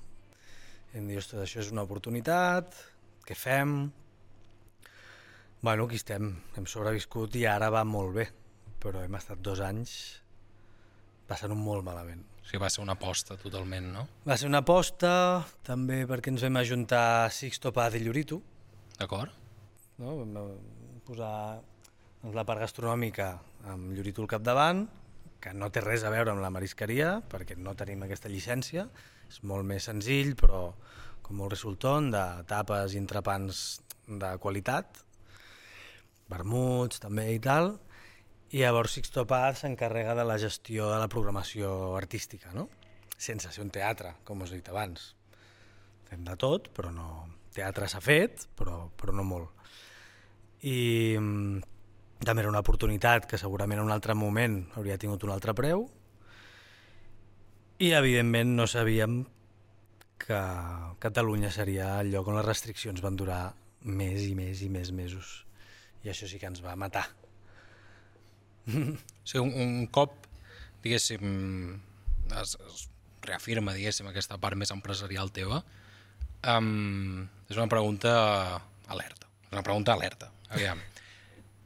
I vam dir, ostres, això és una oportunitat, què fem? Bueno, aquí estem, hem sobreviscut i ara va molt bé, però hem estat dos anys passant-ho molt malament. O sigui, va ser una aposta totalment, no? Va ser una aposta, també perquè ens vam ajuntar Sixto Paz i Llorito, D'acord? no? vam eh, posar doncs, la part gastronòmica amb Llorito al capdavant, que no té res a veure amb la marisqueria, perquè no tenim aquesta llicència, és molt més senzill, però com molt resultant, de tapes i entrepans de qualitat, vermuts també i tal, i llavors Sixto Paz s'encarrega de la gestió de la programació artística, no? sense ser un teatre, com us he dit abans. Fem de tot, però no... Teatre s'ha fet, però, però no molt. I mm, també era una oportunitat que segurament en un altre moment hauria tingut un altre preu i evidentment no sabíem que Catalunya seria el lloc on les restriccions van durar més i més i més mesos i això sí que ens va matar Sigui, un, un cop, diguéssim, es, es reafirma, diguéssim, aquesta part més empresarial teva, um, és una pregunta alerta. És una pregunta alerta. Aviam.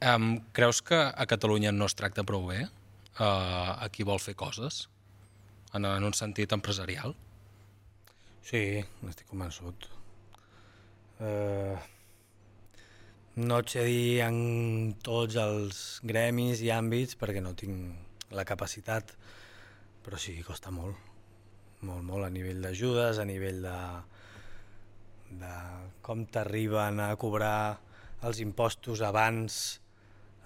Um, creus que a Catalunya no es tracta prou bé uh, a qui vol fer coses? En, en un sentit empresarial? Sí, n'estic convençut. Eh, No et sé dir en tots els gremis i àmbits perquè no tinc la capacitat, però sí, costa molt, molt, molt, a nivell d'ajudes, a nivell de, de com t'arriben a cobrar els impostos abans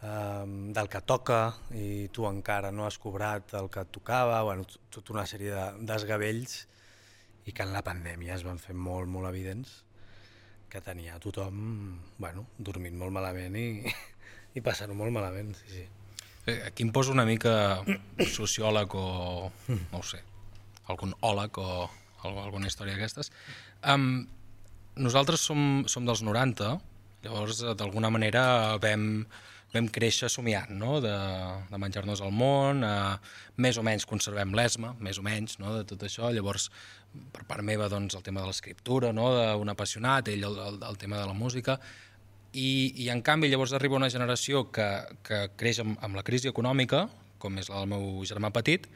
eh, del que toca i tu encara no has cobrat el que et tocava, bueno, tota una sèrie de desgavells i que en la pandèmia es van fer molt, molt evidents que tenia tothom bueno, dormint molt malament i, i passant-ho molt malament, sí, sí. Eh, Aquí em poso una mica sociòleg o, no ho sé, algun òleg o al- alguna història d'aquestes. Um, nosaltres som, som dels 90, llavors eh, d'alguna manera vam, vam créixer somiant, no? de, de menjar-nos el món, eh, més o menys conservem l'esma, més o menys, no? de tot això, llavors per part meva doncs, el tema de l'escriptura, no? d'un apassionat, ell el, el, el tema de la música, i, i en canvi llavors arriba una generació que, que creix amb, amb la crisi econòmica, com és la del meu germà petit,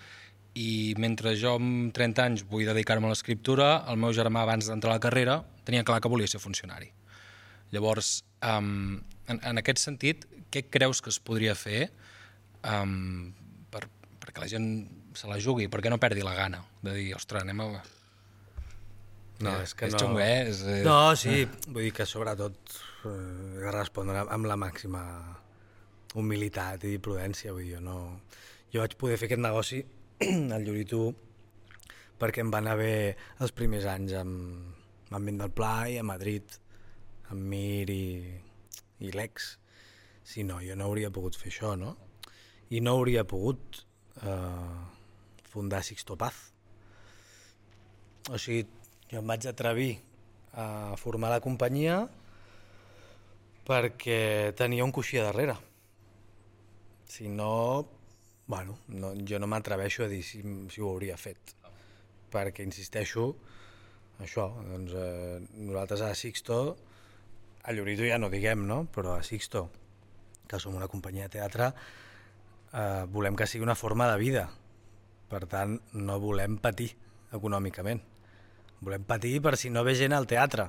i mentre jo amb 30 anys vull dedicar-me a l'escriptura, el meu germà abans d'entrar a la carrera tenia clar que volia ser funcionari. Llavors, um, en, en aquest sentit, què creus que es podria fer um, per, perquè la gent se la jugui, perquè no perdi la gana de dir, ostres, anem a... No, Eh, és que és no... xungo, eh? És, eh, No, sí, vull dir que sobretot eh, respondre amb la màxima humilitat i prudència, vull dir, jo no... Jo vaig poder fer aquest negoci al Lloritu perquè em van haver els primers anys amb, amb Vent del Pla i a Madrid, amb Mir i, i l'ex. Si no, jo no hauria pogut fer això, no? I no hauria pogut eh, fundar Sixto Paz. O sigui, jo em vaig atrevir a formar la companyia perquè tenia un coixí a darrere. Si no, bueno, no, jo no m'atreveixo a dir si, si ho hauria fet. Perquè, insisteixo, això, doncs, eh, nosaltres a Sixto, a Llorito ja no diguem, no? però a Sixto, que som una companyia de teatre, eh, volem que sigui una forma de vida. Per tant, no volem patir econòmicament. Volem patir per si no ve gent al teatre,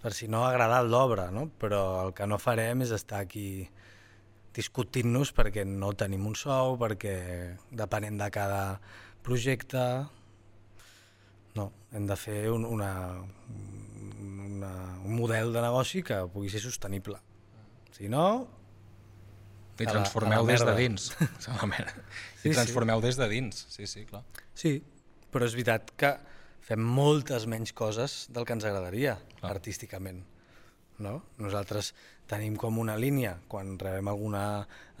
per si no ha agradat l'obra, no? però el que no farem és estar aquí discutint-nos perquè no tenim un sou, perquè depenent de cada projecte... No, hem de fer un, una, una, un model de negoci que pugui ser sostenible. Si no, I transformeu des de dins. A la merda. Sí, I transformeu des de dins, sí, sí, clar. Sí, però és veritat que fem moltes menys coses del que ens agradaria Clar. artísticament. No? Nosaltres tenim com una línia, quan rebem alguna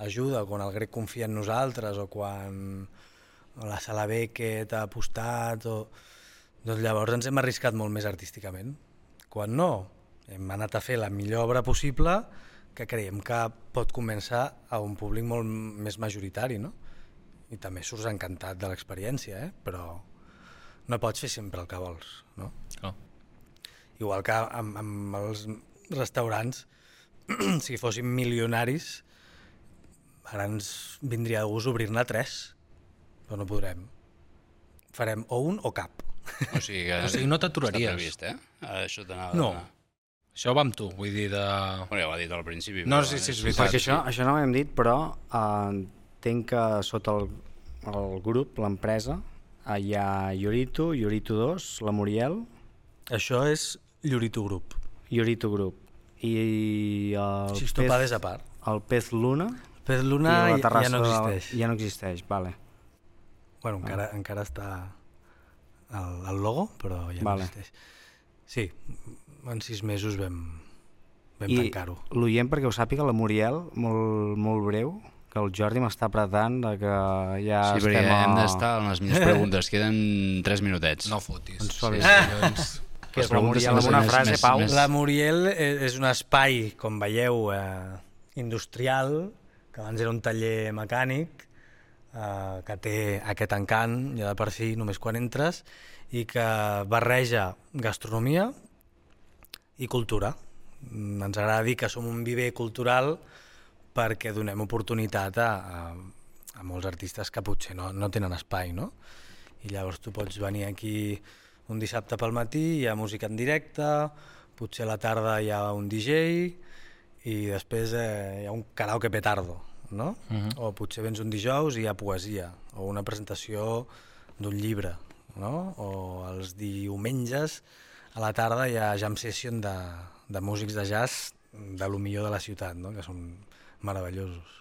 ajuda, quan el grec confia en nosaltres, o quan la sala Beckett ha apostat, o... doncs llavors ens hem arriscat molt més artísticament. Quan no, hem anat a fer la millor obra possible que creiem que pot començar a un públic molt més majoritari, no? I també surts encantat de l'experiència, eh? però no pots fer sempre el que vols, no? clar. Igual que amb, amb els restaurants, si fóssim milionaris, ara ens vindria de gust obrir-ne tres, però no podrem. Farem o un o cap. O sigui, que O sigui, no t'aturaries. Està previst, eh? Això t'anava No. a... Això va amb tu, vull dir de... Bueno, ja ho ha dit al principi. No, però sí, sí, és veritat. Perquè això, això no ho hem dit, però eh, entenc que sota el, el grup, l'empresa, eh, hi ha Llorito, Llorito 2, la Muriel, Això és Llorito Group. Llorito Group. I el Sixto pez, Pades a part. el pez Luna Pez i Luna la ja, ja no la- existeix. Ja no existeix, vale. Bueno, encara, encara està el, el logo, però ja Vale. no existeix. Sí, en sis mesos vam, vam I tancar-ho. l'oient, perquè ho sàpiga, la Muriel, molt, molt breu, que el Jordi m'està apretant de que ja Sí, perquè estem a... hem d'estar en les millors preguntes. Queden 3 minutets. No fotis. Doncs Sí, doncs... Que és la Muriel amb més- una més- frase, més- Pau. més- La Muriel e- és un espai, com veieu, eh, industrial, que abans era un taller mecànic, eh, que té aquest encant, ja de per si, només quan entres, i que barreja gastronomia i cultura. Mm, Ens agrada dir que som un viver cultural perquè donem oportunitat a, a, a molts artistes que potser no, no tenen espai, no? I llavors tu pots venir aquí un dissabte pel matí, hi ha música en directe, potser a la tarda hi ha un DJ i després eh, hi ha un karaoke petardo, no? Uh -huh. O potser vens un dijous i hi ha poesia, o una presentació d'un llibre, no? O els diumenges a la tarda hi ha jam session de, de músics de jazz de lo millor de la ciutat, no? que són meravellosos.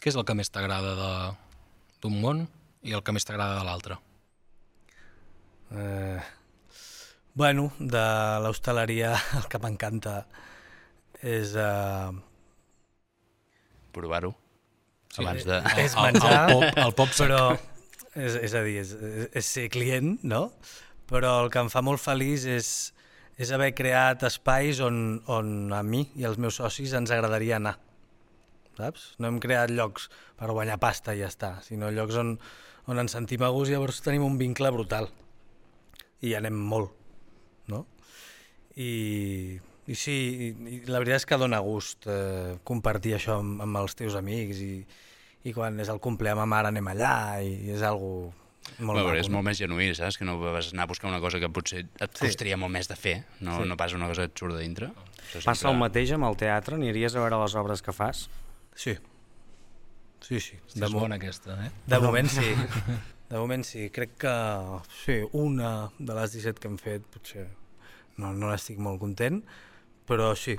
Què és el que més t'agrada de- d'un món i el que més t'agrada de l'altre? Eh, bueno, de l'hostaleria el que m'encanta és... Eh, Provar-ho. Abans de... és El- el- menjar, el pop- el pop sec. però, és, és a dir, és, és ser client, no? Però el que em fa molt feliç és, és haver creat espais on, on a mi i als meus socis ens agradaria anar. Saps? No hem creat llocs per guanyar pasta i ja està, sinó llocs on, on ens sentim a gust i llavors tenim un vincle brutal. I anem molt, no? I, i sí, i, i la veritat és que dona gust eh, compartir això amb, amb els teus amics i, i quan és el cumple amb ma mare anem allà i és algo molt maco. és no? molt més genuí, saps? Que no vas anar a buscar una cosa que potser et Sí. costaria molt més de fer, no, Sí. no pas una cosa que et surt de dintre. Això Passa el sempre- mateix amb el teatre? Aniries a veure les obres que fas? Sí. Sí, sí. De De, mo bona aquesta, eh? de moment sí. De moment sí. Crec que sí, una de les 17 que hem fet potser no, no n'estic molt content, però sí,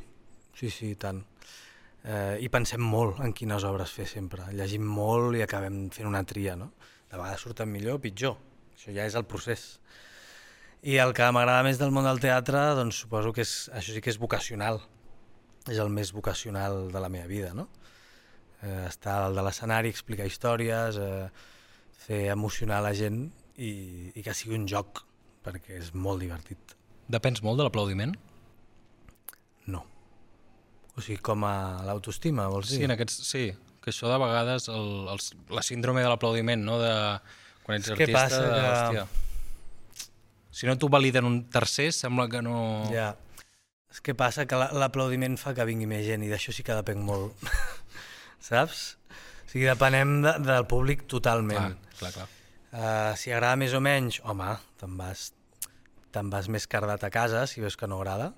sí, sí, tant. Eh, I pensem molt en quines obres fer sempre. Llegim molt i acabem fent una tria, no? De vegades surten millor o pitjor. Això ja és el procés. I el que m'agrada més del món del teatre, doncs suposo que és, això sí que és vocacional. És el més vocacional de la meva vida, no? Eh, estar al de l'escenari, explicar històries, eh, fer emocionar la gent i, i que sigui un joc, perquè és molt divertit. Depens molt de l'aplaudiment? No. O sigui, com a l'autoestima, vols dir? Sí, en aquests, sí, que això de vegades, el, el, la síndrome de l'aplaudiment, no? De, quan ets És que artista, passa de, que- hòstia, si no t'ho validen un tercer, sembla que no... Ja. És que passa que la- l'aplaudiment fa que vingui més gent i d'això sí que depenc molt. Saps? O sigui, depenem de, del públic totalment. Clar, clar, clar. Uh, si agrada més o menys, home, te'n vas, te'n vas més cardat a casa si veus que no agrada,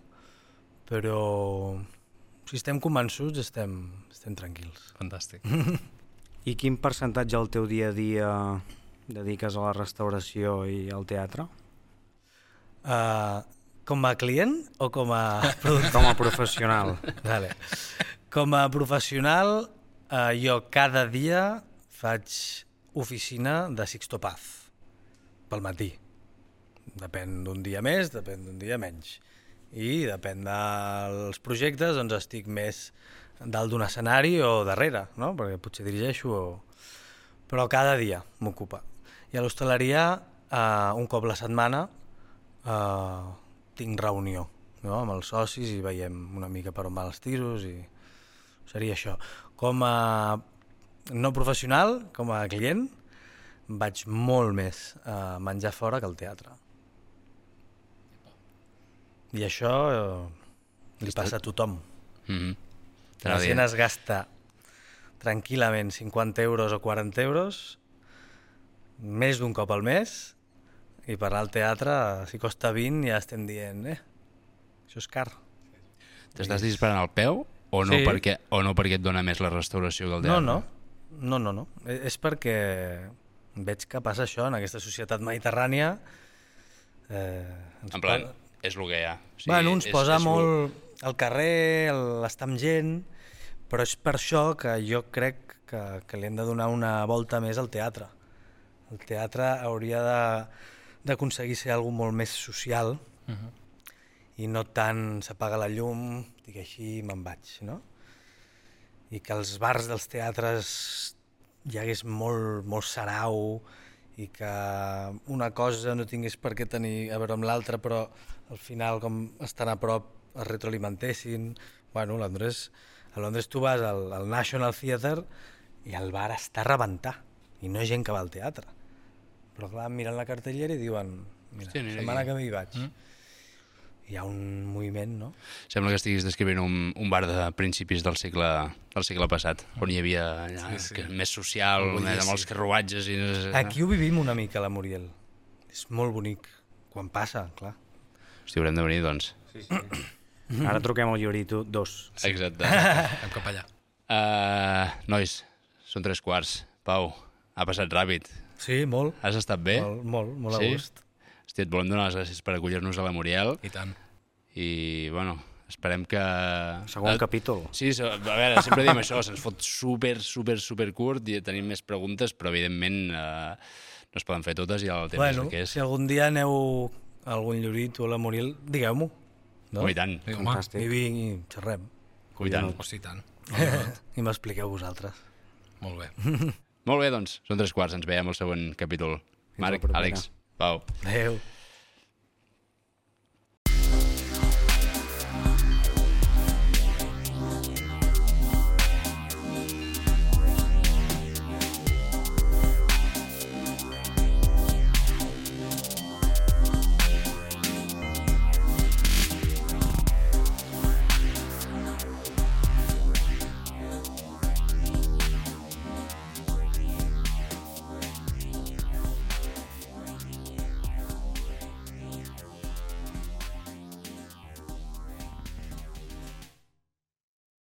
però si estem convençuts estem, estem tranquils. Fantàstic. I quin percentatge al teu dia a dia dediques a la restauració i al teatre? Uh, com a client o com a productor? Com a professional. Vale. Com a professional, uh, jo cada dia faig oficina de Sixto Paz, pel matí. Depèn d'un dia més, depèn d'un dia menys. I depèn dels projectes, doncs estic més dalt d'un escenari o darrere, no? perquè potser dirigeixo o... Però cada dia m'ocupa. I a l'hostaleria, eh, un cop la setmana, eh, tinc reunió no? amb els socis i veiem una mica per on van els tiros i seria això. Com a no professional, com a client, vaig molt més a menjar fora que al teatre. I això eh, li passa a tothom. Mm -hmm. La gent es gasta tranquil·lament 50 euros o 40 euros més d'un cop al mes i per anar al teatre, si costa 20 ja estem dient, eh, això és car. T'estàs disparant al peu o no, Sí. perquè, o no perquè et dona més la restauració que el No, teatre? no, no, no, no. E- És perquè veig que passa això en aquesta societat mediterrània. Eh, En plan, posa- és el que hi ha. O Sí, bueno, ens és- posa és molt al carrer, l'estar amb gent, però és per això que jo crec que, que li hem de donar una volta més al teatre. El teatre hauria d'aconseguir ser algo molt més social Uh -huh. i no tant s'apaga la llum, dic així i me'n vaig, no? I que als bars dels teatres hi hagués molt, molt sarau i que una cosa no tingués per què tenir a veure amb l'altra, però al final, com estan a prop, es retroalimentessin. Bueno, a Londres, a Londres tu vas al, al National Theatre i el bar està a rebentar i no hi ha gent que va al teatre. Però clar, miren la cartellera i diuen mira, aniré setmana aquí." que ve hi vaig. Mm. Hi ha un moviment, no? Sembla que estiguis descrivint un, un bar de principis del segle, del segle passat, on hi havia allà, Sí, sí. Que, més social, El més, amb els carruatges i... Aquí ho vivim una mica, la Muriel. És molt bonic. Quan passa, clar. Hosti, haurem de venir, doncs. Sí, sí. Ara truquem al Llorito 2. Exacte. Anem cap allà. Uh, nois, són tres quarts. Pau, ha passat ràpid. Sí, molt. Has estat bé? Molt, molt, molt Sí? a gust. Hosti, et volem donar les gràcies per acollir-nos a la Muriel I tant. i, bueno, esperem que... Segon Eh, capítol. Sí, a veure, sempre diem això, se'ns fot super, super, super curt i tenim més preguntes, però evidentment eh, no es poden fer totes i el temps Bueno, és el que és. si algun dia aneu a algun llorit o a la Moril, digueu-m'ho. No? Oh, I tant, Sí, home, Fantàstic. I vinc i xerrem. i tant. hosti, i tant. I m'expliqueu vosaltres. Molt bé. Molt bé, doncs, són tres quarts, ens veiem al següent capítol. Marc. Àlex, Pau. Adéu.